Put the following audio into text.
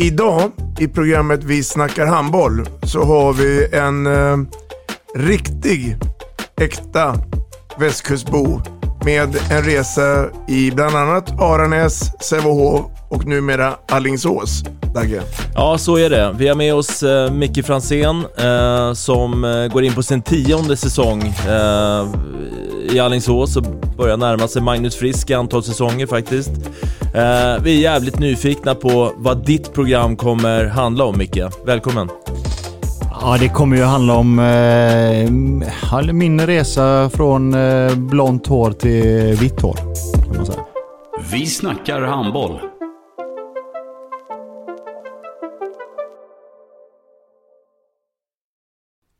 Idag i programmet Vi snackar handboll så har vi en eh, riktig, äkta västkustbo med en resa i bland annat Aranäs, Sävehof och numera Allingsås. Dagge. Ja, så är det. Vi har med oss eh, Micke Fransén eh, som eh, går in på sin tionde säsong eh, i Alingsås och börjar närma sig Magnus Frisk i antal säsonger faktiskt. Eh, vi är jävligt nyfikna på vad ditt program kommer handla om, Micke. Välkommen! Ja, det kommer ju handla om eh, min resa från eh, blont hår till vitt hår, kan man säga. Vi snackar handboll.